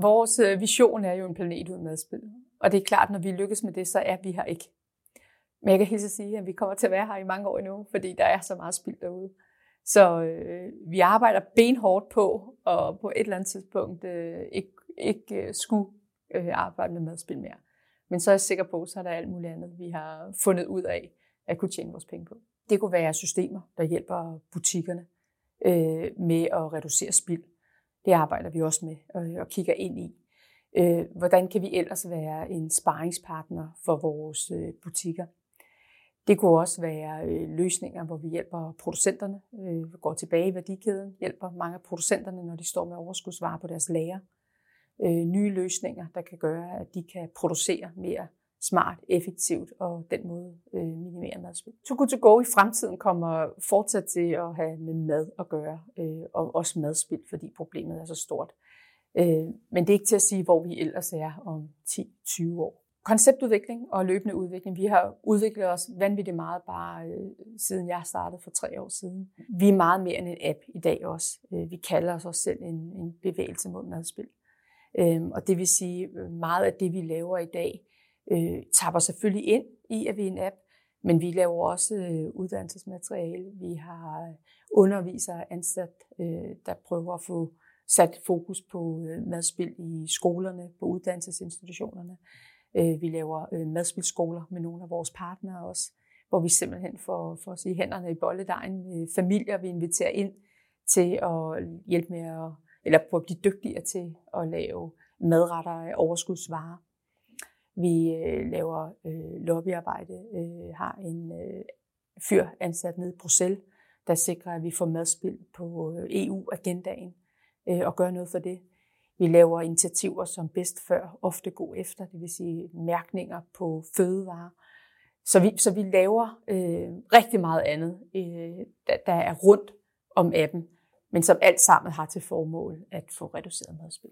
Vores øh, vision er jo en planet uden madspil. Og det er klart, når vi lykkes med det, så er vi her ikke. Men jeg kan helt sige, at vi kommer til at være her i mange år endnu, fordi der er så meget spild derude. Så øh, vi arbejder benhårdt på, og på et eller andet tidspunkt øh, ikke, ikke øh, skulle øh, arbejde med madspil mere. Men så er jeg sikker på, så er der alt muligt andet, vi har fundet ud af at kunne tjene vores penge på. Det kunne være systemer, der hjælper butikkerne øh, med at reducere spild. Det arbejder vi også med øh, og kigger ind i. Øh, hvordan kan vi ellers være en sparringspartner for vores øh, butikker? Det kunne også være løsninger, hvor vi hjælper producenterne, vi går tilbage i værdikæden, hjælper mange af producenterne, når de står med overskudsvarer på deres lager. Nye løsninger, der kan gøre, at de kan producere mere smart, effektivt og den måde øh, minimere madspild. To Good To Go i fremtiden kommer fortsat til at have med mad at gøre, øh, og også madspild, fordi problemet er så stort. Øh, men det er ikke til at sige, hvor vi ellers er om 10-20 år. Konceptudvikling og løbende udvikling. Vi har udviklet os vanvittigt meget bare øh, siden jeg startede for tre år siden. Vi er meget mere end en app i dag også. Øh, vi kalder os også selv en, en bevægelse mod madspil. Øh, og det vil sige, øh, meget af det vi laver i dag, øh, tapper selvfølgelig ind i, at vi er en app, men vi laver også øh, uddannelsesmateriale. Vi har øh, undervisere ansat, øh, der prøver at få sat fokus på øh, madspil i skolerne, på uddannelsesinstitutionerne. Øh, vi laver øh, madspilskoler med nogle af vores partnere også, hvor vi simpelthen får, får at sige, hænderne i bolledejen. Øh, familier, vi inviterer ind til at hjælpe med at, eller på at blive dygtigere til at lave madretter af overskudsvarer. Vi øh, laver øh, lobbyarbejde, øh, har en øh, fyr ansat nede i Bruxelles, der sikrer, at vi får madspil på øh, EU-agendaen øh, og gør noget for det. Vi laver initiativer som bedst før, ofte god efter, det vil sige mærkninger på fødevarer. Så vi, så vi laver øh, rigtig meget andet, øh, der, der er rundt om appen, men som alt sammen har til formål at få reduceret madspil.